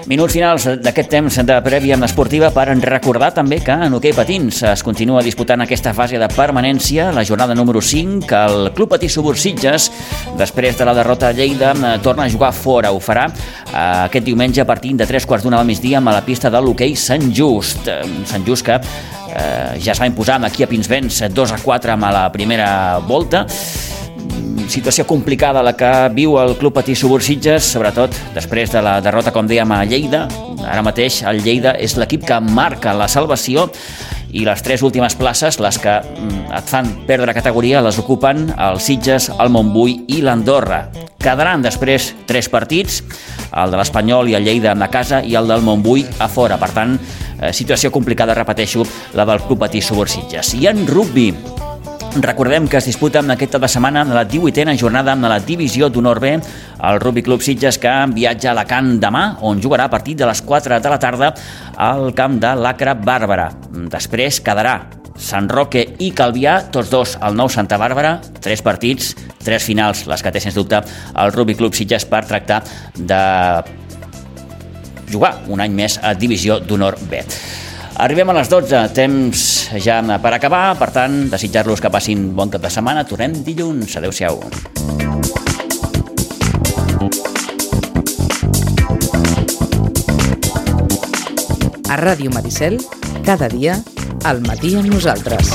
Minuts finals d'aquest temps de prèvia esportiva per recordar també que en hoquei patins es continua disputant aquesta fase de permanència, la jornada número 5, que el Club Patí Subursitges, després de la derrota a Lleida, torna a jugar fora. Ho farà eh, aquest diumenge a partir de 3 quarts d'una del migdia a la pista de l'hoquei Sant Just. Sant Just que eh, ja es va imposar aquí a Pinsbens 2 a 4 amb la primera volta situació complicada la que viu el Club Patí Subursitges, sobretot després de la derrota, com dèiem, a Lleida. Ara mateix el Lleida és l'equip que marca la salvació i les tres últimes places, les que mm, et fan perdre categoria, les ocupen el Sitges, el Montbui i l'Andorra. Quedaran després tres partits, el de l'Espanyol i el Lleida a casa i el del Montbui a fora. Per tant, eh, situació complicada, repeteixo, la del Club Patí Subursitges. I en rugby, Recordem que es disputa en aquesta de setmana la 18a jornada amb la divisió d'honor B el Rugby Club Sitges que viatja a Alacant demà, on jugarà a partir de les 4 de la tarda al camp de l'Acra Bàrbara. Després quedarà Sant Roque i Calvià, tots dos al nou Santa Bàrbara, tres partits, tres finals, les que té sens dubte el Rugby Club Sitges per tractar de jugar un any més a Divisió d'Honor B. Arribem a les 12, temps ja per acabar, per tant, desitjar-los que passin bon cap de setmana. Tornem dilluns. Adéu-siau. A Ràdio Maricel, cada dia, al matí amb nosaltres.